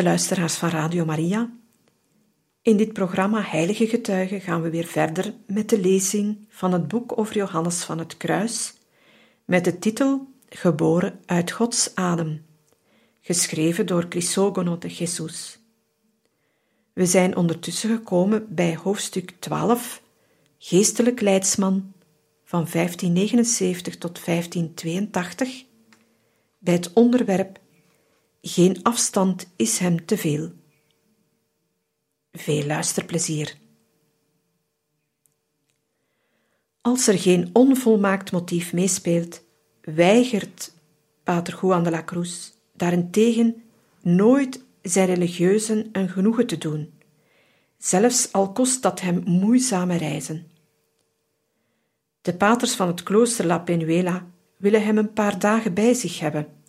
Beste luisteraars van Radio Maria, in dit programma Heilige Getuigen gaan we weer verder met de lezing van het boek over Johannes van het Kruis, met de titel Geboren uit Gods adem, geschreven door Crisogono de Jesus. We zijn ondertussen gekomen bij hoofdstuk 12, Geestelijk Leidsman, van 1579 tot 1582, bij het onderwerp geen afstand is hem te veel. Veel luisterplezier. Als er geen onvolmaakt motief meespeelt, weigert Pater Juan de la Cruz daarentegen nooit zijn religieuzen een genoegen te doen, zelfs al kost dat hem moeizame reizen. De paters van het klooster La Penuela willen hem een paar dagen bij zich hebben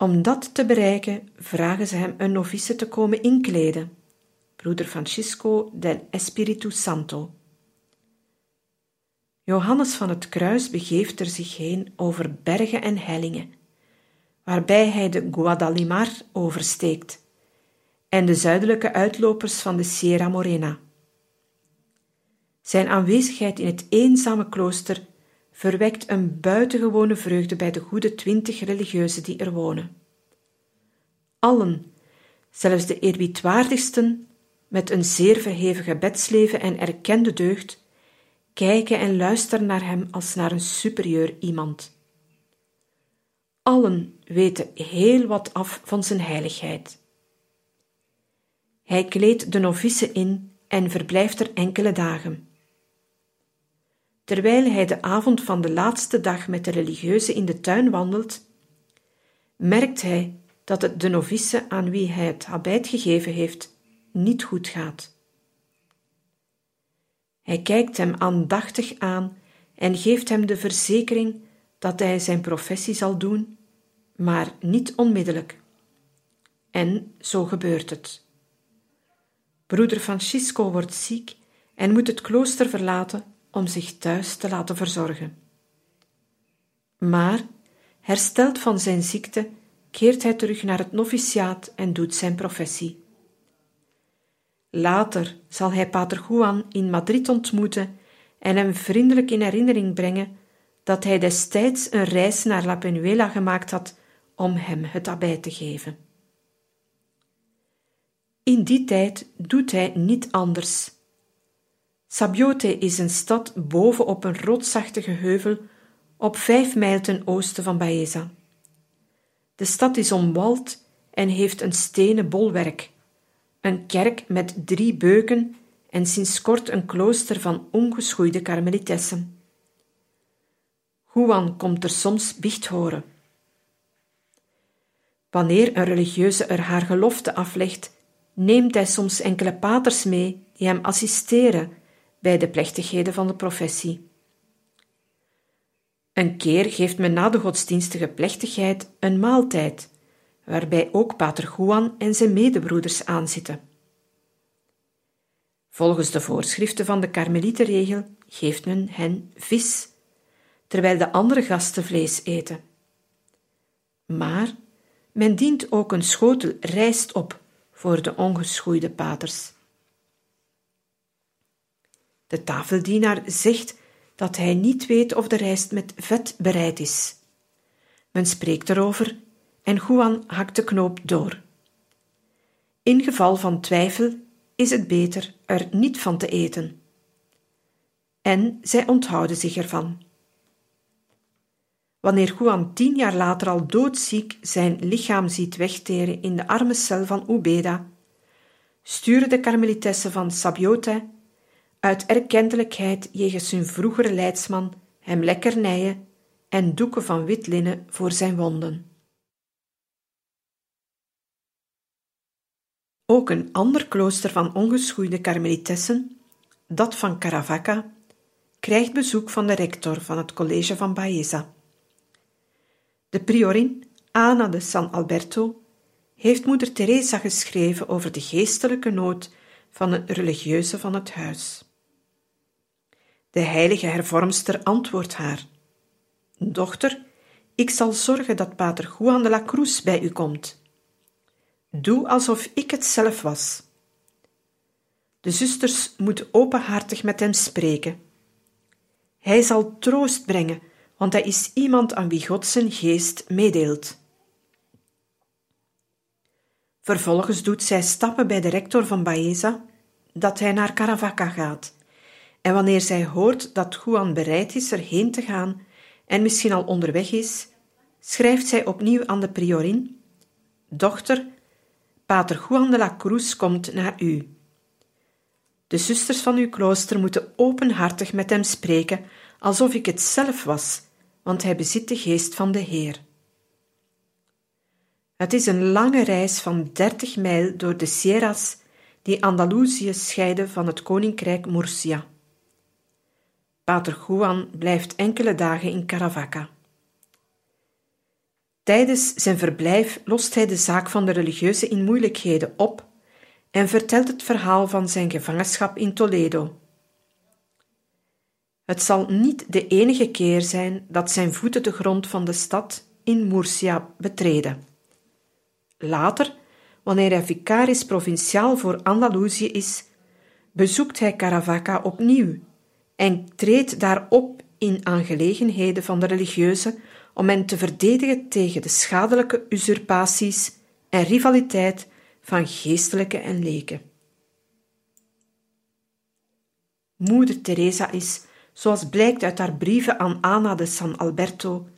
om dat te bereiken vragen ze hem een novice te komen inkleden, broeder Francisco del Espiritu Santo. Johannes van het Kruis begeeft er zich heen over bergen en hellingen, waarbij hij de Guadalimar oversteekt en de zuidelijke uitlopers van de Sierra Morena. Zijn aanwezigheid in het eenzame klooster verwekt een buitengewone vreugde bij de goede twintig religieuzen die er wonen. Allen, zelfs de eerbiedwaardigsten, met een zeer verheven gebedsleven en erkende deugd, kijken en luisteren naar hem als naar een superieur iemand. Allen weten heel wat af van zijn heiligheid. Hij kleedt de novice in en verblijft er enkele dagen. Terwijl hij de avond van de laatste dag met de religieuze in de tuin wandelt, merkt hij dat het de novice aan wie hij het habit gegeven heeft niet goed gaat. Hij kijkt hem aandachtig aan en geeft hem de verzekering dat hij zijn professie zal doen, maar niet onmiddellijk. En zo gebeurt het. Broeder Francisco wordt ziek en moet het klooster verlaten om zich thuis te laten verzorgen. Maar, hersteld van zijn ziekte, keert hij terug naar het noviciaat en doet zijn professie. Later zal hij Pater Juan in Madrid ontmoeten en hem vriendelijk in herinnering brengen dat hij destijds een reis naar La Penuela gemaakt had om hem het abij te geven. In die tijd doet hij niet anders Sabiote is een stad boven op een rotsachtige heuvel op vijf mijl ten oosten van Baeza. De stad is omwald en heeft een stenen bolwerk, een kerk met drie beuken en sinds kort een klooster van ongeschoeide karmelitessen. Juan komt er soms biecht horen. Wanneer een religieuze er haar gelofte aflegt, neemt hij soms enkele paters mee die hem assisteren bij de plechtigheden van de professie. Een keer geeft men na de godsdienstige plechtigheid een maaltijd, waarbij ook Pater Juan en zijn medebroeders aanzitten. Volgens de voorschriften van de karmelietenregel geeft men hen vis, terwijl de andere gasten vlees eten. Maar men dient ook een schotel rijst op voor de ongeschoeide paters. De tafeldienaar zegt dat hij niet weet of de rijst met vet bereid is. Men spreekt erover en Juan hakt de knoop door. In geval van twijfel is het beter er niet van te eten. En zij onthouden zich ervan. Wanneer Juan tien jaar later al doodziek zijn lichaam ziet wegteren in de arme cel van Ubeda, sturen de karmelitessen van Sabiote uit erkentelijkheid jegens hun vroegere leidsman hem lekkernijen en doeken van wit linnen voor zijn wonden. Ook een ander klooster van ongeschoeide karmelitessen, dat van Caravaca, krijgt bezoek van de rector van het college van Baeza. De priorin Ana de San Alberto heeft moeder Teresa geschreven over de geestelijke nood van een religieuze van het huis. De heilige hervormster antwoordt haar: Dochter, ik zal zorgen dat pater Juan de la Cruz bij u komt. Doe alsof ik het zelf was. De zusters moeten openhartig met hem spreken. Hij zal troost brengen, want hij is iemand aan wie God zijn geest meedeelt. Vervolgens doet zij stappen bij de rector van Baeza dat hij naar Caravaca gaat. En wanneer zij hoort dat Juan bereid is erheen te gaan en misschien al onderweg is, schrijft zij opnieuw aan de priorin: Dochter, Pater Juan de la Cruz komt naar u. De zusters van uw klooster moeten openhartig met hem spreken, alsof ik het zelf was, want hij bezit de geest van de Heer. Het is een lange reis van dertig mijl door de Sierras die Andalusië scheiden van het koninkrijk Murcia. Pater Juan blijft enkele dagen in Caravaca. Tijdens zijn verblijf lost hij de zaak van de religieuze in moeilijkheden op en vertelt het verhaal van zijn gevangenschap in Toledo. Het zal niet de enige keer zijn dat zijn voeten de grond van de stad in Murcia betreden. Later, wanneer hij vicaris provinciaal voor Andalusië is, bezoekt hij Caravaca opnieuw en treedt daarop in aangelegenheden van de religieuzen om hen te verdedigen tegen de schadelijke usurpaties en rivaliteit van geestelijke en leken. Moeder Teresa is, zoals blijkt uit haar brieven aan Ana de San Alberto,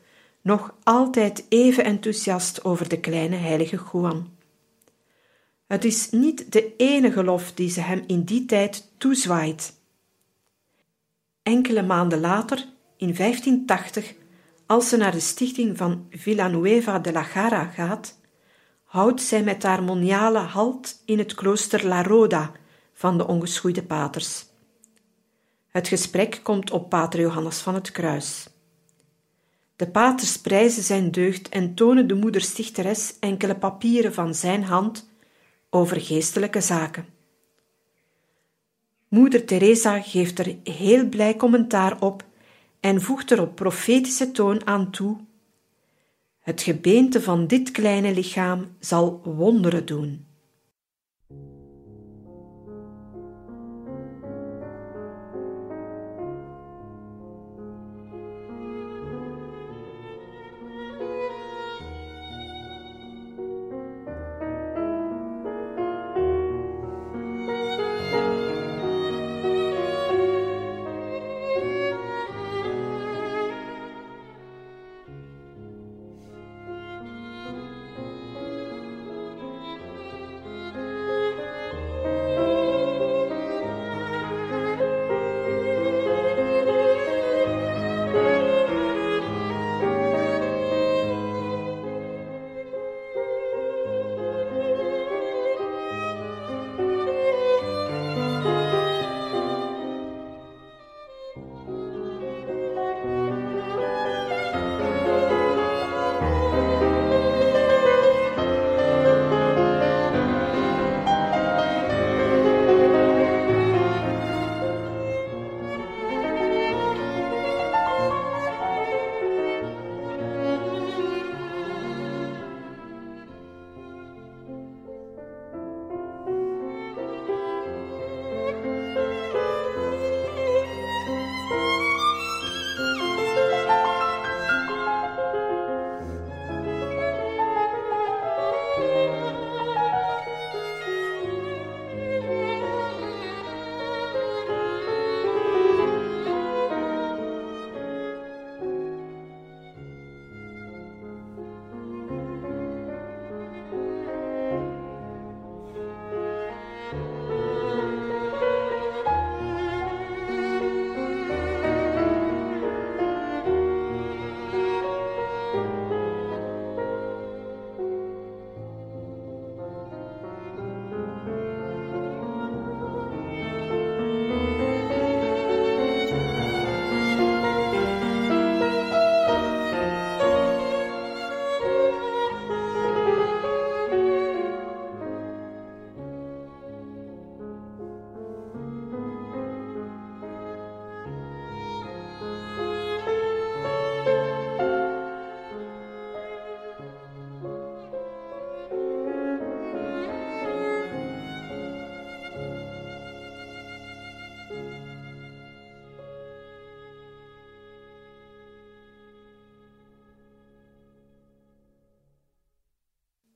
nog altijd even enthousiast over de kleine heilige Juan. Het is niet de enige lof die ze hem in die tijd toezwaait. Enkele maanden later, in 1580, als ze naar de stichting van Villanueva de la Gara gaat, houdt zij met haar moniale halt in het klooster La Roda van de ongeschoeide paters. Het gesprek komt op pater Johannes van het Kruis. De paters prijzen zijn deugd en tonen de moeder stichteres enkele papieren van zijn hand over geestelijke zaken. Moeder Teresa geeft er heel blij commentaar op en voegt er op profetische toon aan toe: Het gebeente van dit kleine lichaam zal wonderen doen.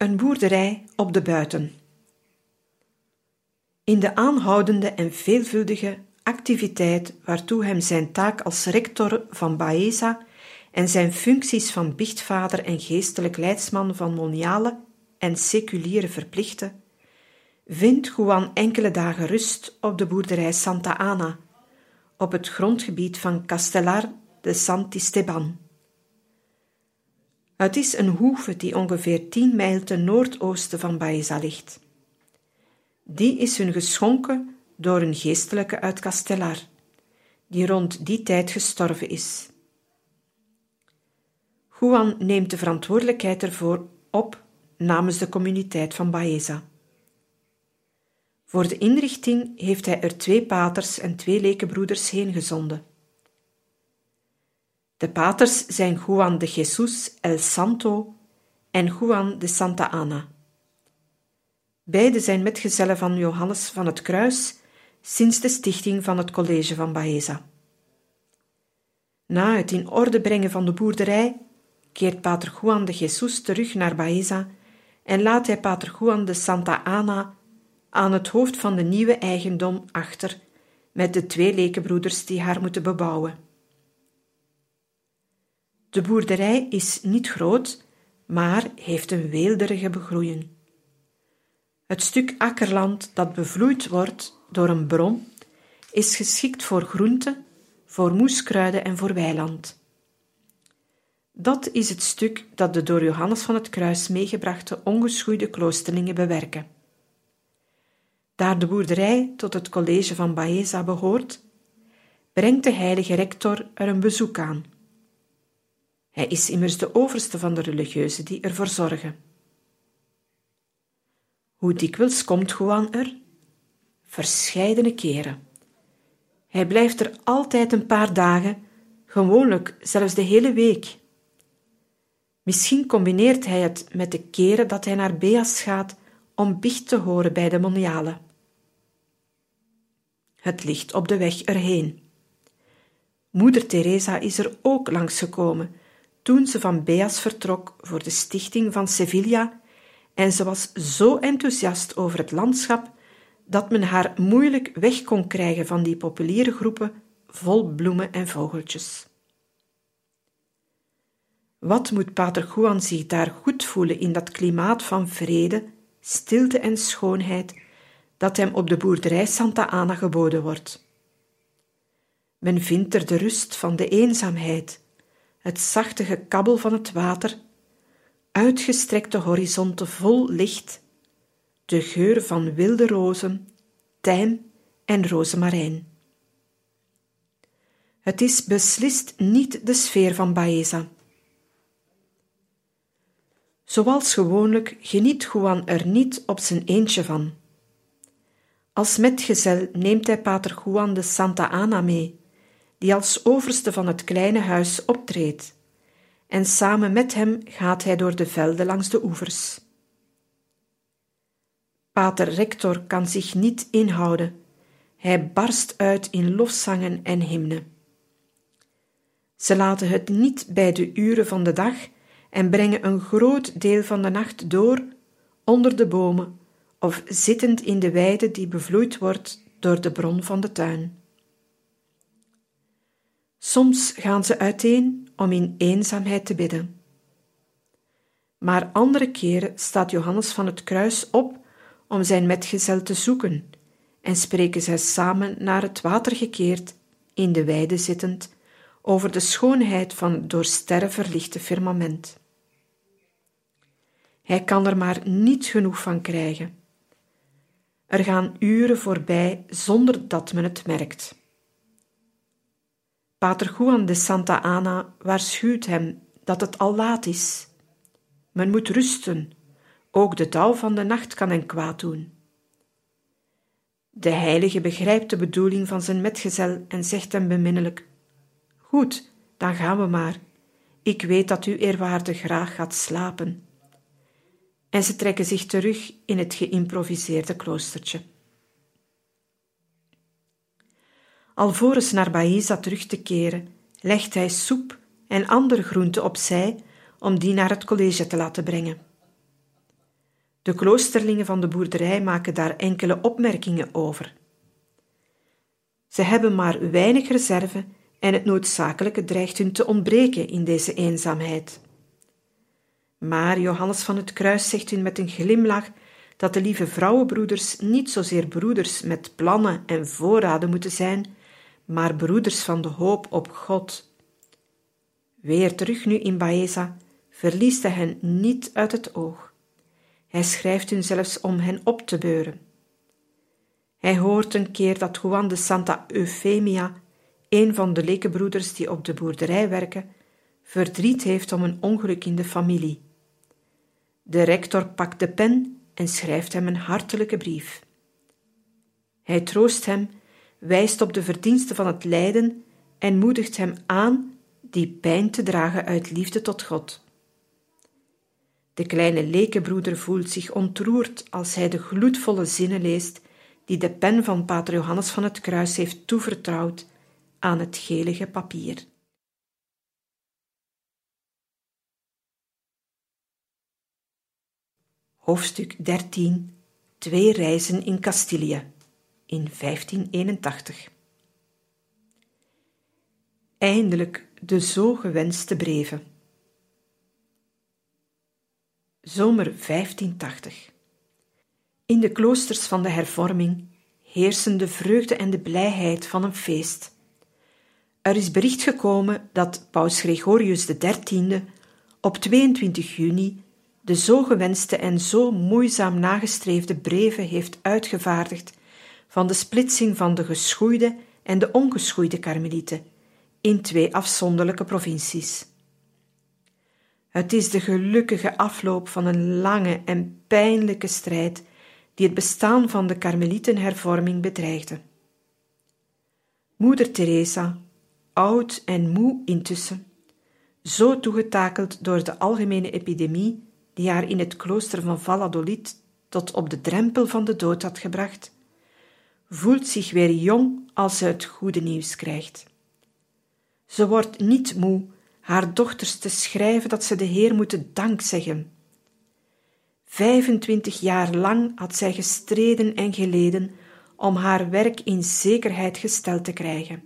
Een boerderij op de buiten. In de aanhoudende en veelvuldige activiteit waartoe hem zijn taak als rector van Baeza en zijn functies van biechtvader en geestelijk leidsman van moniale en seculiere verplichten, vindt Juan enkele dagen rust op de boerderij Santa Ana, op het grondgebied van Castellar de Santisteban. Het is een hoeve die ongeveer tien mijl ten noordoosten van Baeza ligt. Die is hun geschonken door een geestelijke uit Castellar, die rond die tijd gestorven is. Juan neemt de verantwoordelijkheid ervoor op namens de communiteit van Baeza. Voor de inrichting heeft hij er twee paters en twee lekenbroeders heen gezonden. De paters zijn Juan de Jesus el Santo en Juan de Santa Ana. Beide zijn metgezellen van Johannes van het Kruis sinds de stichting van het college van Baeza. Na het in orde brengen van de boerderij keert pater Juan de Jesus terug naar Baeza en laat hij pater Juan de Santa Ana aan het hoofd van de nieuwe eigendom achter met de twee lekenbroeders die haar moeten bebouwen. De boerderij is niet groot, maar heeft een weelderige begroeiing. Het stuk akkerland dat bevloeid wordt door een bron is geschikt voor groenten, voor moeskruiden en voor weiland. Dat is het stuk dat de door Johannes van het Kruis meegebrachte ongeschoeide kloosterlingen bewerken. Daar de boerderij tot het college van Baeza behoort, brengt de heilige rector er een bezoek aan. Hij is immers de overste van de religieuzen die ervoor zorgen. Hoe dikwijls komt Juan er? Verscheidene keren. Hij blijft er altijd een paar dagen, gewoonlijk zelfs de hele week. Misschien combineert hij het met de keren dat hij naar Beas gaat om biecht te horen bij de monialen. Het ligt op de weg erheen. Moeder Teresa is er ook langs gekomen toen ze van Beas vertrok voor de stichting van Sevilla en ze was zo enthousiast over het landschap dat men haar moeilijk weg kon krijgen van die populiere groepen vol bloemen en vogeltjes. Wat moet Pater Juan zich daar goed voelen in dat klimaat van vrede, stilte en schoonheid dat hem op de boerderij Santa Ana geboden wordt. Men vindt er de rust van de eenzaamheid, het zachte gekabbel van het water, uitgestrekte horizonten vol licht, de geur van wilde rozen, tijm en rozemarijn. Het is beslist niet de sfeer van Baeza. Zoals gewoonlijk geniet Juan er niet op zijn eentje van. Als metgezel neemt hij pater Juan de Santa Ana mee, die als overste van het kleine huis optreedt, en samen met hem gaat hij door de velden langs de oevers. Pater Rector kan zich niet inhouden. Hij barst uit in lofzangen en hymnen. Ze laten het niet bij de uren van de dag en brengen een groot deel van de nacht door onder de bomen of zittend in de weide die bevloeid wordt door de bron van de tuin. Soms gaan ze uiteen om in eenzaamheid te bidden. Maar andere keren staat Johannes van het Kruis op om zijn metgezel te zoeken en spreken zij samen naar het water gekeerd, in de weide zittend, over de schoonheid van het door sterren verlichte firmament. Hij kan er maar niet genoeg van krijgen. Er gaan uren voorbij zonder dat men het merkt. Pater Juan de Santa Ana waarschuwt hem dat het al laat is. Men moet rusten, ook de dauw van de nacht kan hen kwaad doen. De heilige begrijpt de bedoeling van zijn metgezel en zegt hem beminnelijk: Goed, dan gaan we maar. Ik weet dat u eerwaarde graag gaat slapen en ze trekken zich terug in het geïmproviseerde kloostertje. Alvorens naar Baeza terug te keren, legt hij soep en andere groenten opzij om die naar het college te laten brengen. De kloosterlingen van de boerderij maken daar enkele opmerkingen over. Ze hebben maar weinig reserve en het noodzakelijke dreigt hun te ontbreken in deze eenzaamheid. Maar Johannes van het Kruis zegt hun met een glimlach dat de lieve vrouwenbroeders niet zozeer broeders met plannen en voorraden moeten zijn, maar broeders van de hoop op God. Weer terug nu in Baeza, verliest hij hen niet uit het oog. Hij schrijft hun zelfs om hen op te beuren. Hij hoort een keer dat Juan de Santa Eufemia, een van de lekenbroeders die op de boerderij werken, verdriet heeft om een ongeluk in de familie. De rector pakt de pen en schrijft hem een hartelijke brief. Hij troost hem, wijst op de verdiensten van het lijden en moedigt hem aan die pijn te dragen uit liefde tot God. De kleine lekenbroeder voelt zich ontroerd als hij de gloedvolle zinnen leest die de pen van Pater Johannes van het Kruis heeft toevertrouwd aan het gelige papier. Hoofdstuk 13 Twee reizen in Castilië in 1581 Eindelijk de zo gewenste breven. Zomer 1580 In de kloosters van de hervorming heersen de vreugde en de blijheid van een feest. Er is bericht gekomen dat paus Gregorius XIII op 22 juni de zo gewenste en zo moeizaam nagestreefde breven heeft uitgevaardigd van de splitsing van de geschoeide en de ongeschoeide karmelieten in twee afzonderlijke provincies. Het is de gelukkige afloop van een lange en pijnlijke strijd die het bestaan van de karmelietenhervorming bedreigde. Moeder Teresa, oud en moe intussen, zo toegetakeld door de algemene epidemie die haar in het klooster van Valladolid tot op de drempel van de dood had gebracht, voelt zich weer jong als ze het goede nieuws krijgt. Ze wordt niet moe haar dochters te schrijven dat ze de Heer moeten dankzeggen. 25 jaar lang had zij gestreden en geleden om haar werk in zekerheid gesteld te krijgen.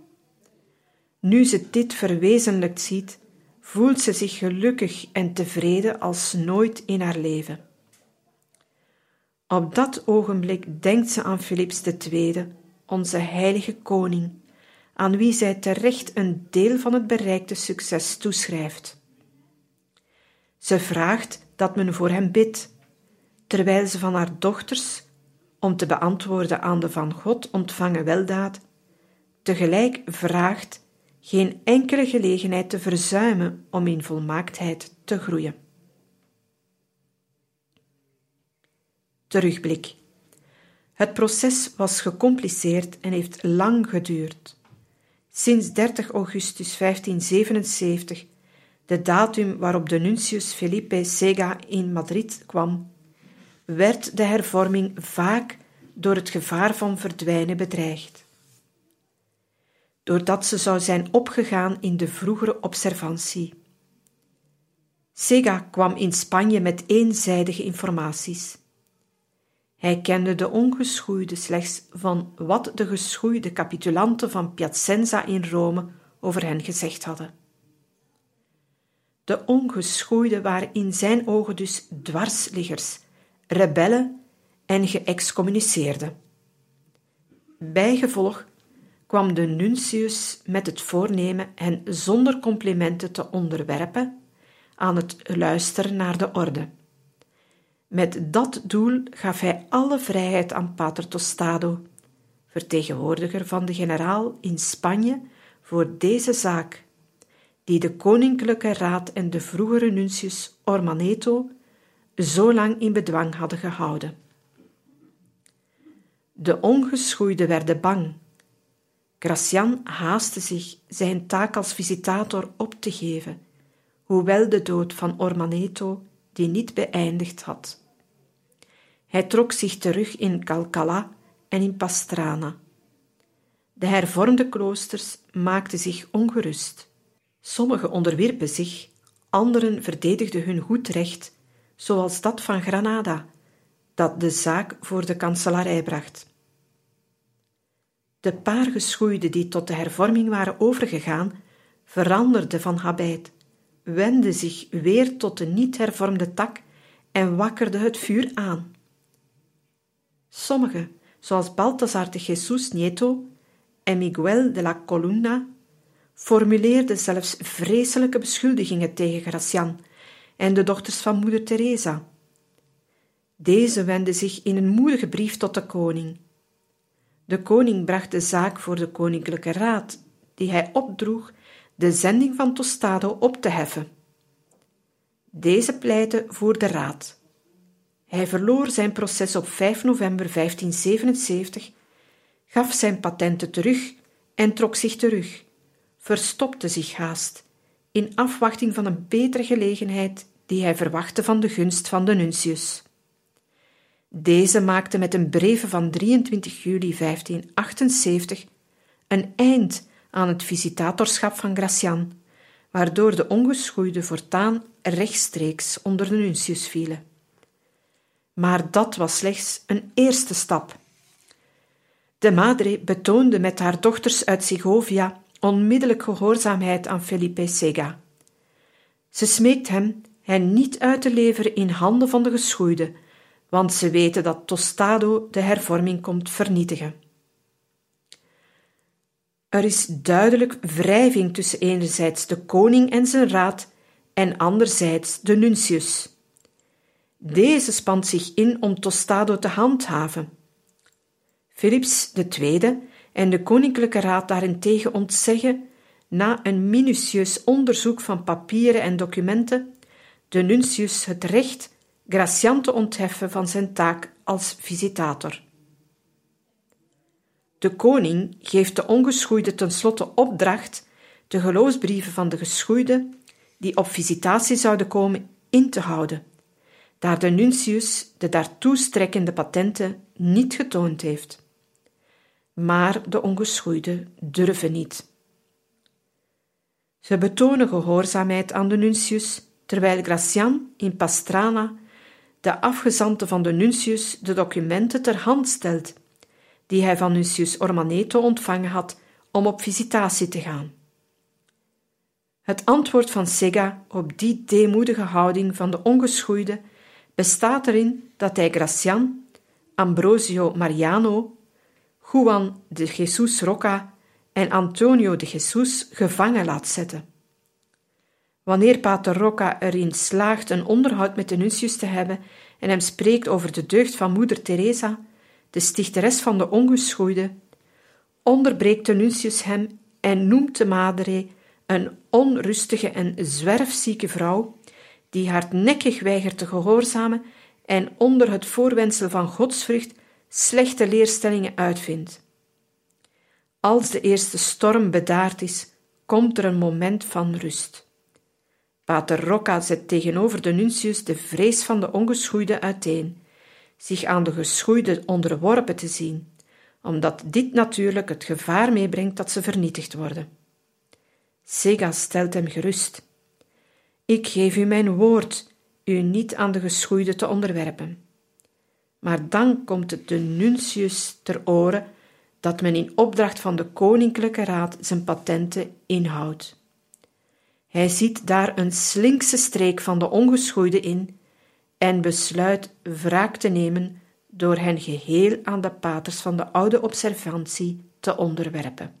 Nu ze dit verwezenlijkt ziet, voelt ze zich gelukkig en tevreden als nooit in haar leven. Op dat ogenblik denkt ze aan Philips II, onze heilige koning, aan wie zij terecht een deel van het bereikte succes toeschrijft. Ze vraagt dat men voor hem bidt, terwijl ze van haar dochters, om te beantwoorden aan de van God ontvangen weldaad, tegelijk vraagt geen enkele gelegenheid te verzuimen om in volmaaktheid te groeien. Terugblik. Het proces was gecompliceerd en heeft lang geduurd. Sinds 30 augustus 1577, de datum waarop de nuntius Felipe Sega in Madrid kwam, werd de hervorming vaak door het gevaar van verdwijnen bedreigd. Doordat ze zou zijn opgegaan in de vroegere observantie. Sega kwam in Spanje met eenzijdige informaties. Hij kende de ongeschoeide slechts van wat de geschoeide capitulanten van Piacenza in Rome over hen gezegd hadden. De ongeschoeide waren in zijn ogen dus dwarsliggers, rebellen en geëxcommuniceerden. Bijgevolg kwam de nuntius met het voornemen hen zonder complimenten te onderwerpen aan het luisteren naar de orde. Met dat doel gaf hij alle vrijheid aan Pater Tostado, vertegenwoordiger van de generaal in Spanje, voor deze zaak, die de Koninklijke Raad en de vroegere nuntius Ormaneto zo lang in bedwang hadden gehouden. De ongeschoeiden werden bang. Gracian haastte zich zijn taak als visitator op te geven, hoewel de dood van Ormaneto die niet beëindigd had. Hij trok zich terug in Calcala en in Pastrana. De hervormde kloosters maakten zich ongerust. Sommigen onderwierpen zich, anderen verdedigden hun goed recht, zoals dat van Granada, dat de zaak voor de kanselarij bracht. De paar geschoeiden die tot de hervorming waren overgegaan, veranderden van habit, wenden zich weer tot de niet hervormde tak en wakkerden het vuur aan. Sommigen, zoals Baltasar de Jesus Nieto en Miguel de la Columna, formuleerden zelfs vreselijke beschuldigingen tegen Gracian en de dochters van moeder Teresa. Deze wendden zich in een moedige brief tot de koning. De koning bracht de zaak voor de koninklijke raad, die hij opdroeg de zending van Tostado op te heffen. Deze pleitte voor de raad. Hij verloor zijn proces op 5 november 1577, gaf zijn patenten terug en trok zich terug, verstopte zich haast, in afwachting van een betere gelegenheid die hij verwachtte van de gunst van de nuntius. Deze maakte met een breve van 23 juli 1578 een eind aan het visitatorschap van Gracian, waardoor de ongeschoeide voortaan rechtstreeks onder de nuntius vielen. Maar dat was slechts een eerste stap. De madre betoonde met haar dochters uit Segovia onmiddellijk gehoorzaamheid aan Felipe Sega. Ze smeekt hem hen niet uit te leveren in handen van de geschoeide, want ze weten dat Tostado de hervorming komt vernietigen. Er is duidelijk wrijving tussen enerzijds de koning en zijn raad en anderzijds de nuntius. Deze spant zich in om Tostado te handhaven. Philips II en de koninklijke raad daarentegen ontzeggen, na een minutieus onderzoek van papieren en documenten, de nuntius het recht Gracian te ontheffen van zijn taak als visitator. De koning geeft de ongeschoeide tenslotte opdracht de geloofsbrieven van de geschoeide die op visitatie zouden komen in te houden, daar de nuntius de daartoe strekkende patenten niet getoond heeft. Maar de ongeschoeide durven niet. Ze betonen gehoorzaamheid aan de nuntius, terwijl Gracian in Pastrana de afgezante van de nuntius de documenten ter hand stelt, die hij van Nuntius Ormaneto ontvangen had om op visitatie te gaan. Het antwoord van Sega op die deemoedige houding van de ongeschoeide bestaat erin dat hij Gracian, Ambrosio Mariano, Juan de Jesus Roca en Antonio de Jesus gevangen laat zetten. Wanneer Pater Rocca erin slaagt een onderhoud met de nuntius te hebben en hem spreekt over de deugd van moeder Teresa, de stichteres van de ongeschoeide, onderbreekt de nuntius hem en noemt de madre een onrustige en zwerfzieke vrouw, die hardnekkig weigert te gehoorzamen en onder het voorwendsel van godsvrucht slechte leerstellingen uitvindt. Als de eerste storm bedaard is, komt er een moment van rust. Pater Rocca zet tegenover de nuntius de vrees van de ongeschoeide uiteen, zich aan de geschoeide onderworpen te zien, omdat dit natuurlijk het gevaar meebrengt dat ze vernietigd worden. Sega stelt hem gerust. Ik geef u mijn woord, u niet aan de geschoeide te onderwerpen. Maar dan komt het de nuntius ter oren dat men in opdracht van de koninklijke raad zijn patenten inhoudt. Hij ziet daar een slinkse streek van de ongeschoeide in en besluit wraak te nemen door hen geheel aan de paters van de oude observantie te onderwerpen.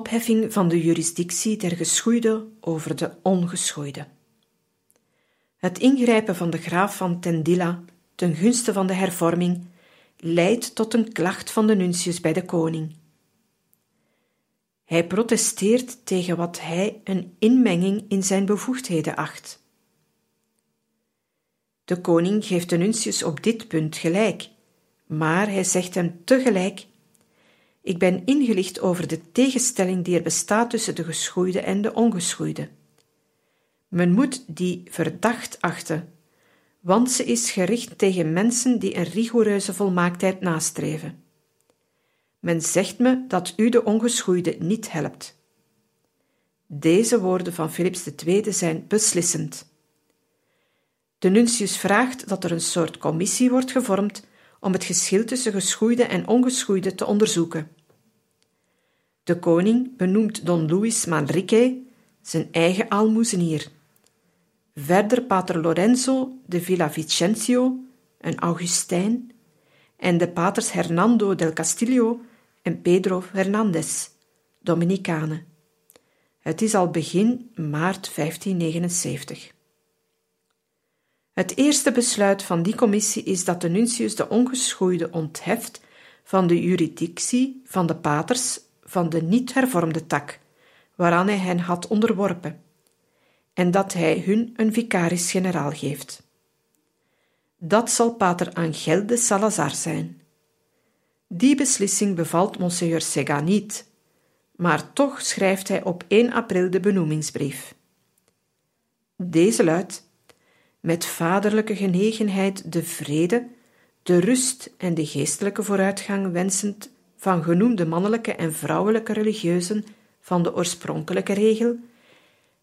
Opheffing van de jurisdictie der geschoeide over de ongeschoeide. Het ingrijpen van de graaf van Tendilla ten gunste van de hervorming leidt tot een klacht van de nuncius bij de koning. Hij protesteert tegen wat hij een inmenging in zijn bevoegdheden acht. De koning geeft de nuncius op dit punt gelijk, maar hij zegt hem tegelijk: Ik ben ingelicht over de tegenstelling die er bestaat tussen de geschoeide en de ongeschoeide. Men moet die verdacht achten, want ze is gericht tegen mensen die een rigoureuze volmaaktheid nastreven. Men zegt me dat u de ongeschoeide niet helpt. Deze woorden van Philips II zijn beslissend. De nuncius vraagt dat er een soort commissie wordt gevormd om het geschil tussen geschoeide en ongeschoeide te onderzoeken. De koning benoemt Don Luis Manrique, zijn eigen almoezenier. Verder pater Lorenzo de Villavicencio, een Augustijn, en de paters Hernando del Castillo en Pedro Fernandez, Dominicanen. Het is al begin maart 1579. Het eerste besluit van die commissie is dat de nuncius de ongeschoeide ontheft van de juridictie van de paters van de niet hervormde tak, waaraan hij hen had onderworpen, en dat hij hun een vicaris-generaal geeft. Dat zal pater Angel de Salazar zijn. Die beslissing bevalt Monseigneur Sega niet, maar toch schrijft hij op 1 april de benoemingsbrief. Deze luidt: Met vaderlijke genegenheid de vrede, de rust en de geestelijke vooruitgang wensend van genoemde mannelijke en vrouwelijke religieuzen van de oorspronkelijke regel,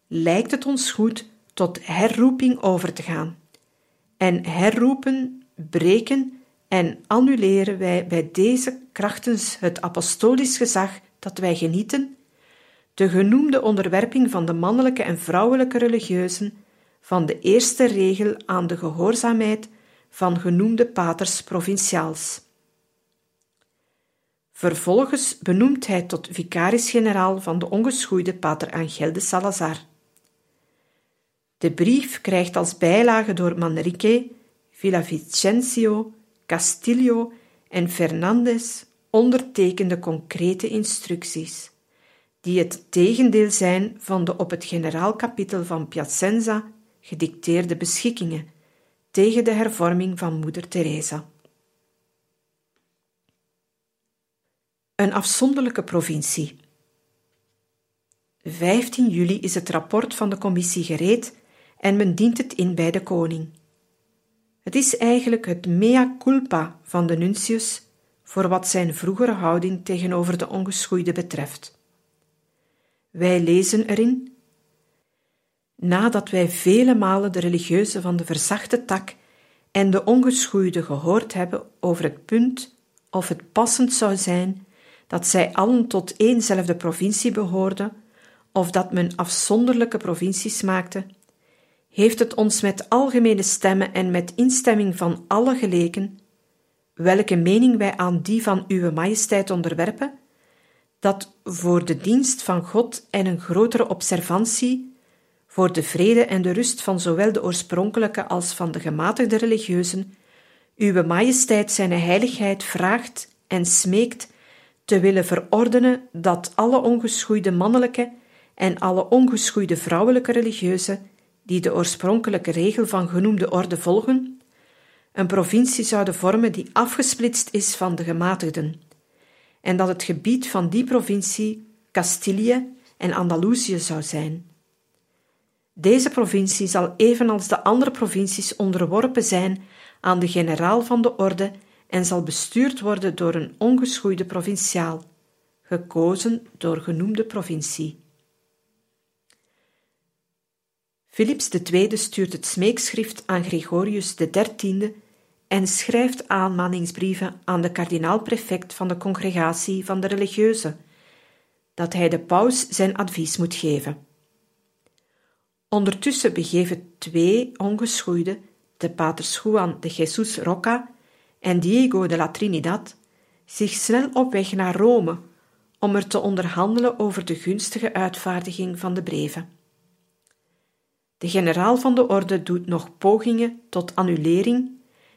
lijkt het ons goed tot herroeping over te gaan. En herroepen, breken en annuleren wij bij deze krachtens het apostolisch gezag dat wij genieten, de genoemde onderwerping van de mannelijke en vrouwelijke religieuzen, van de eerste regel aan de gehoorzaamheid van genoemde paters provinciaals. Vervolgens benoemt hij tot vicaris-generaal van de ongeschoeide pater Angel de Salazar. De brief krijgt als bijlage door Manrique, Villavicencio, Castillo en Fernandez ondertekende concrete instructies, die het tegendeel zijn van de op het generaalkapitel van Piacenza gedicteerde beschikkingen tegen de hervorming van Moeder Teresa. Een afzonderlijke provincie. 15 juli is het rapport van de commissie gereed en men dient het in bij de koning. Het is eigenlijk het mea culpa van de nuntius voor wat zijn vroegere houding tegenover de ongeschoeide betreft. Wij lezen erin: Nadat wij vele malen de religieuzen van de verzachte tak en de ongeschoeide gehoord hebben over het punt of het passend zou zijn dat zij allen tot éénzelfde provincie behoorden, of dat men afzonderlijke provincies maakte, heeft het ons met algemene stemmen en met instemming van alle geleken, welke mening wij aan die van Uwe Majesteit onderwerpen, dat voor de dienst van God en een grotere observantie, voor de vrede en de rust van zowel de oorspronkelijke als van de gematigde religieuzen, Uwe Majesteit zijn heiligheid vraagt en smeekt te willen verordenen dat alle ongeschoeide mannelijke en alle ongeschoeide vrouwelijke religieuzen die de oorspronkelijke regel van genoemde orde volgen, een provincie zouden vormen die afgesplitst is van de gematigden, en dat het gebied van die provincie Castilië en Andalusië zou zijn. Deze provincie zal evenals de andere provincies onderworpen zijn aan de generaal van de orde en zal bestuurd worden door een ongeschoeide provinciaal, gekozen door genoemde provincie. Philips II stuurt het smeekschrift aan Gregorius XIII en schrijft aanmaningsbrieven aan de kardinaal-prefect van de congregatie van de religieuzen, dat hij de paus zijn advies moet geven. Ondertussen begeven twee ongeschoeide, de paters Juan de Jesus Roca en Diego de la Trinidad, zich snel op weg naar Rome om er te onderhandelen over de gunstige uitvaardiging van de breven. De generaal van de orde doet nog pogingen tot annulering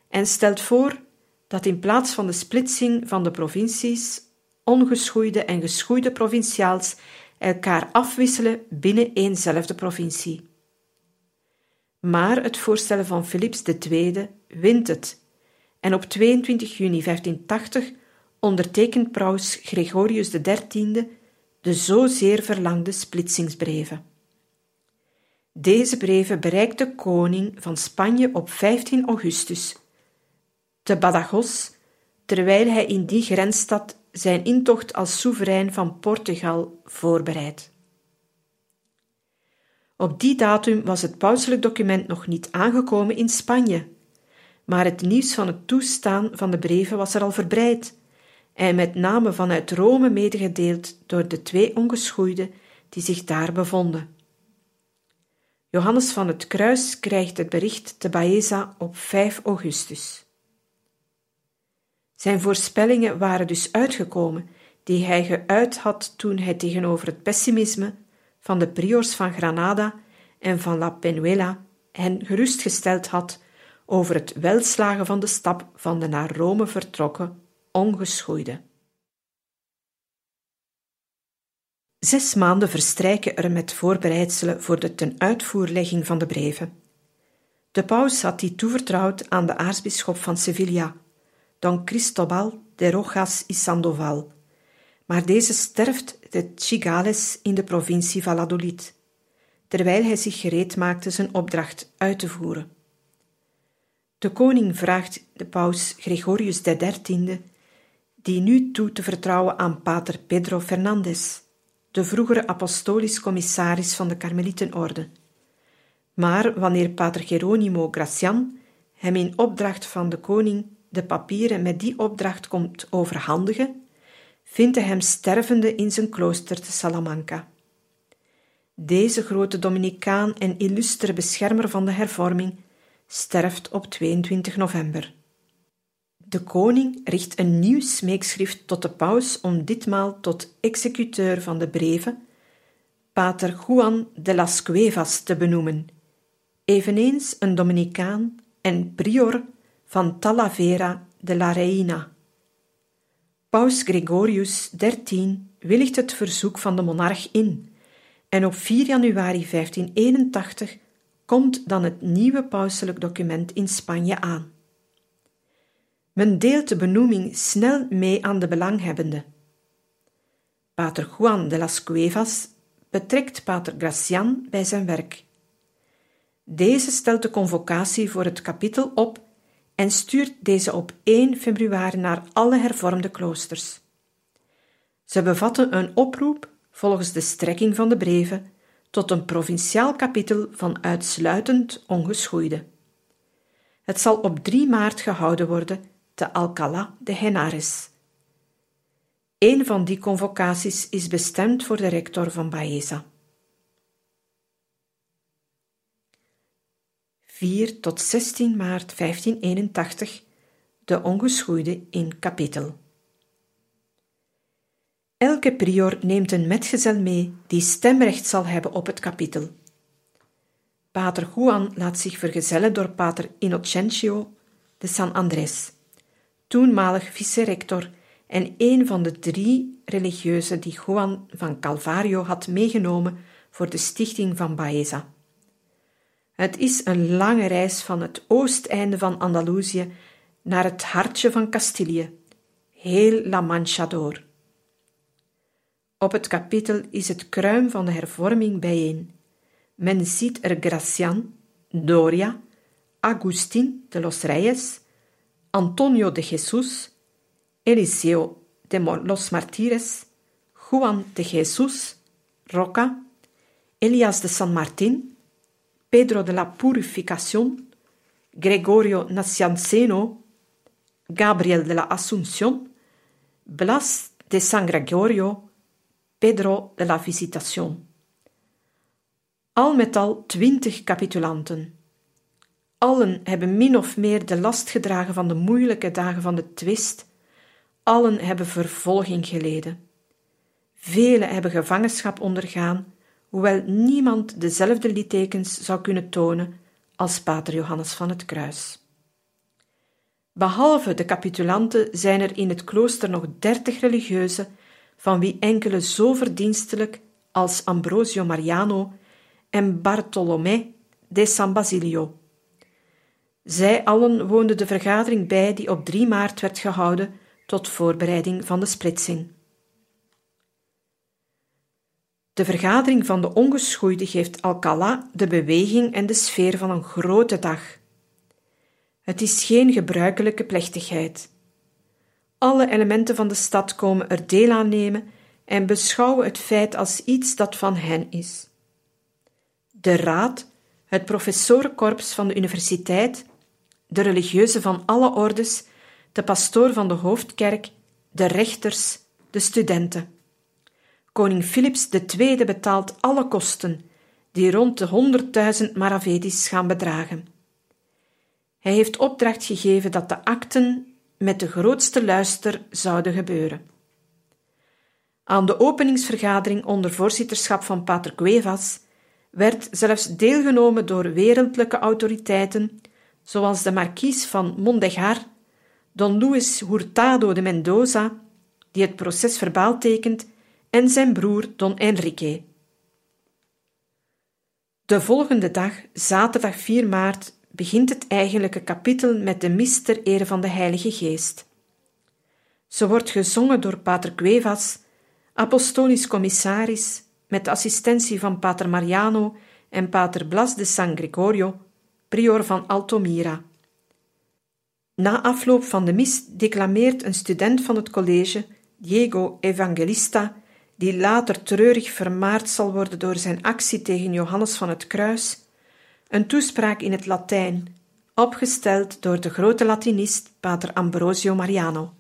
en stelt voor dat in plaats van de splitsing van de provincies ongeschoeide en geschoeide provinciaals elkaar afwisselen binnen eenzelfde provincie. Maar het voorstel van Philips II wint het en op 22 juni 1580 ondertekent paus Gregorius XIII de zozeer verlangde splitsingsbreven. Deze breven bereikt de koning van Spanje op 15 augustus, te Badajoz, terwijl hij in die grensstad zijn intocht als soeverein van Portugal voorbereidt. Op die datum was het pauselijk document nog niet aangekomen in Spanje, maar het nieuws van het toestaan van de breven was er al verbreid en met name vanuit Rome medegedeeld door de twee ongeschoeiden die zich daar bevonden. Johannes van het Kruis krijgt het bericht te Baeza op 5 augustus. Zijn voorspellingen waren dus uitgekomen, die hij geuit had toen hij tegenover het pessimisme van de priors van Granada en van La Penuela hen gerustgesteld had over het welslagen van de stap van de naar Rome vertrokken ongeschoeide. Zes maanden verstrijken er met voorbereidselen voor de tenuitvoerlegging van de breven. De paus had die toevertrouwd aan de aartsbisschop van Sevilla, Don Cristobal de Rojas y Sandoval, maar deze sterft de Chigales in de provincie Valladolid, terwijl hij zich gereed maakte zijn opdracht uit te voeren. De koning vraagt de paus Gregorius XIII die nu toe te vertrouwen aan pater Pedro Fernandez, de vroegere apostolisch commissaris van de Karmelitenorde. Maar wanneer pater Geronimo Gracian hem in opdracht van de koning de papieren met die opdracht komt overhandigen, vindt hij hem stervende in zijn klooster te Salamanca. Deze grote Dominicaan en illustere beschermer van de hervorming sterft op 22 november. De koning richt een nieuw smeekschrift tot de paus om ditmaal tot executeur van de breven pater Juan de las Cuevas te benoemen, eveneens een Dominicaan en prior van Talavera de la Reina. Paus Gregorius XIII willigt het verzoek van de monarch in en op 4 januari 1581 komt dan het nieuwe pauselijk document in Spanje aan. Men deelt de benoeming snel mee aan de belanghebbenden. Pater Juan de las Cuevas betrekt Pater Gracian bij zijn werk. Deze stelt de convocatie voor het kapitel op en stuurt deze op 1 februari naar alle hervormde kloosters. Ze bevatten een oproep volgens de strekking van de breven tot een provinciaal kapitel van uitsluitend ongeschoeide. Het zal op 3 maart gehouden worden te Alcalá de Henares. Een van die convocaties is bestemd voor de rector van Baeza. 4 tot 16 maart 1581 de ongeschoeide in kapitel. Elke prior neemt een metgezel mee die stemrecht zal hebben op het kapitel. Pater Juan laat zich vergezellen door pater Innocentio de San Andrés toenmalig vice-rector en een van de drie religieuzen die Juan van Calvario had meegenomen voor de stichting van Baeza. Het is een lange reis van het oosteinde van Andalusië naar het hartje van Castilië, heel La Mancha door. Op het kapitel is het kruim van de hervorming bijeen. Men ziet er Gracian, Doria, Agustin de los Reyes, Antonio de Jesús, Eliseo de los Martires, Juan de Jesús, Roca, Elias de San Martín, Pedro de la Purificación, Gregorio Nacianceno, Gabriel de la Asunción, Blas de San Gregorio, Pedro de la Visitación. Al met al twintig capitulanten. Allen hebben min of meer de last gedragen van de moeilijke dagen van de twist. Allen hebben vervolging geleden. Velen hebben gevangenschap ondergaan, hoewel niemand dezelfde littekens zou kunnen tonen als Pater Johannes van het Kruis. Behalve de capitulanten zijn er in het klooster nog dertig religieuzen, van wie enkele zo verdienstelijk als Ambrosio Mariano en Bartolomé de San Basilio. Zij allen woonden de vergadering bij die op 3 maart werd gehouden tot voorbereiding van de splitsing. De vergadering van de ongeschoeide geeft Alcala de beweging en de sfeer van een grote dag. Het is geen gebruikelijke plechtigheid. Alle elementen van de stad komen er deel aan nemen en beschouwen het feit als iets dat van hen is. De raad, het professorenkorps van de universiteit, de religieuzen van alle ordes, de pastoor van de hoofdkerk, de rechters, de studenten. Koning Philips II betaalt alle kosten, die rond de honderdduizend maravedis gaan bedragen. Hij heeft opdracht gegeven dat de akten met de grootste luister zouden gebeuren. Aan de openingsvergadering onder voorzitterschap van Pater Cuevas werd zelfs deelgenomen door wereldlijke autoriteiten, zoals de markies van Mondejar, Don Luis Hurtado de Mendoza, die het proces verbaal tekent, en zijn broer Don Enrique. De volgende dag, zaterdag 4 maart, begint het eigenlijke kapitel met de mis ter ere van de Heilige Geest. Ze wordt gezongen door Pater Cuevas, apostolisch commissaris, met assistentie van Pater Mariano en Pater Blas de San Gregorio, prior van Altomira. Na afloop van de mis declameert een student van het college, Diego Evangelista, die later treurig vermaard zal worden door zijn actie tegen Johannes van het Kruis, een toespraak in het Latijn, opgesteld door de grote Latinist Pater Ambrosio Mariano.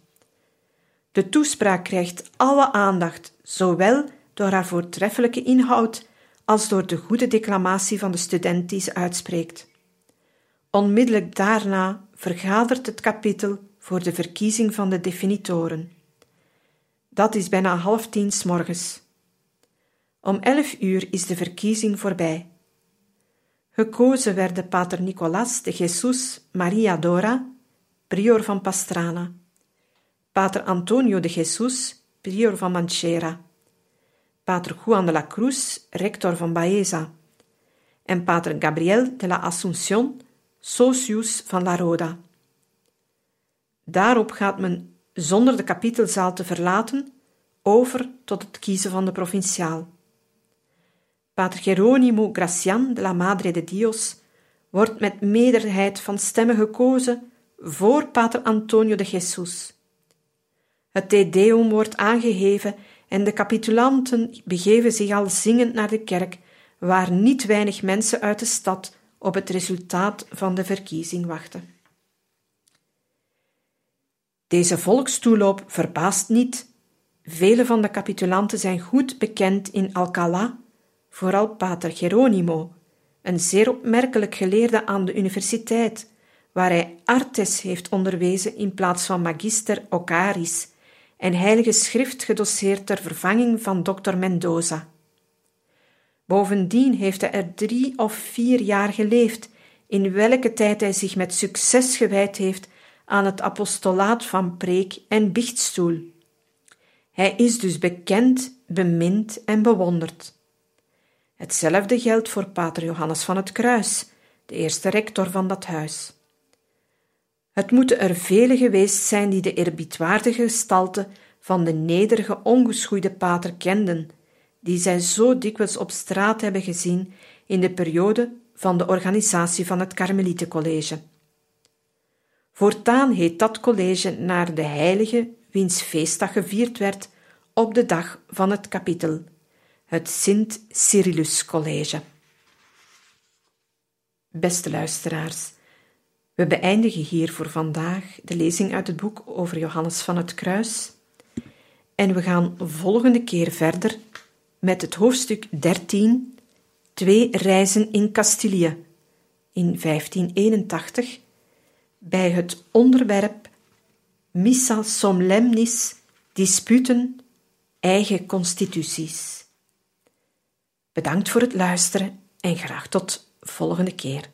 De toespraak krijgt alle aandacht, zowel door haar voortreffelijke inhoud als door de goede declamatie van de student die ze uitspreekt. Onmiddellijk daarna vergadert het kapitel voor de verkiezing van de definitoren. Dat is bijna half tien s morgens. Om elf uur is de verkiezing voorbij. Gekozen werden pater Nicolas de Jesus Maria Dora, prior van Pastrana, pater Antonio de Jesus, prior van Manchera, pater Juan de la Cruz, rector van Baeza, en pater Gabriel de la Asunción, socius van La Roda. Daarop gaat men, zonder de kapitelzaal te verlaten, over tot het kiezen van de provinciaal. Pater Geronimo Gracian de la Madre de Dios wordt met meerderheid van stemmen gekozen voor Pater Antonio de Jesus. Het Te Deum wordt aangeheven en de capitulanten begeven zich al zingend naar de kerk, waar niet weinig mensen uit de stad op het resultaat van de verkiezing wachten. Deze volkstoeloop verbaast niet. Vele van de capitulanten zijn goed bekend in Alcalá vooral pater Geronimo, een zeer opmerkelijk geleerde aan de universiteit, waar hij artes heeft onderwezen in plaats van magister Ocaris en heilige schrift gedoseerd ter vervanging van dokter Mendoza. Bovendien heeft hij er drie of vier jaar geleefd, in welke tijd hij zich met succes gewijd heeft aan het apostolaat van preek en biechtstoel. Hij is dus bekend, bemind en bewonderd. Hetzelfde geldt voor pater Johannes van het Kruis, de eerste rector van dat huis. Het moeten er vele geweest zijn die de eerbiedwaardige gestalte van de nederige, ongeschoeide pater kenden, die zij zo dikwijls op straat hebben gezien in de periode van de organisatie van het Karmelietencollege. Voortaan heet dat college naar de heilige wiens feestdag gevierd werd op de dag van het kapitel, het Sint Cyrillus College. Beste luisteraars, we beëindigen hier voor vandaag de lezing uit het boek over Johannes van het Kruis en we gaan volgende keer verder met het hoofdstuk 13, Twee reizen in Castilië in 1581, bij het onderwerp Missa Solemnis Disputen eigen constituties. Bedankt voor het luisteren en graag tot volgende keer.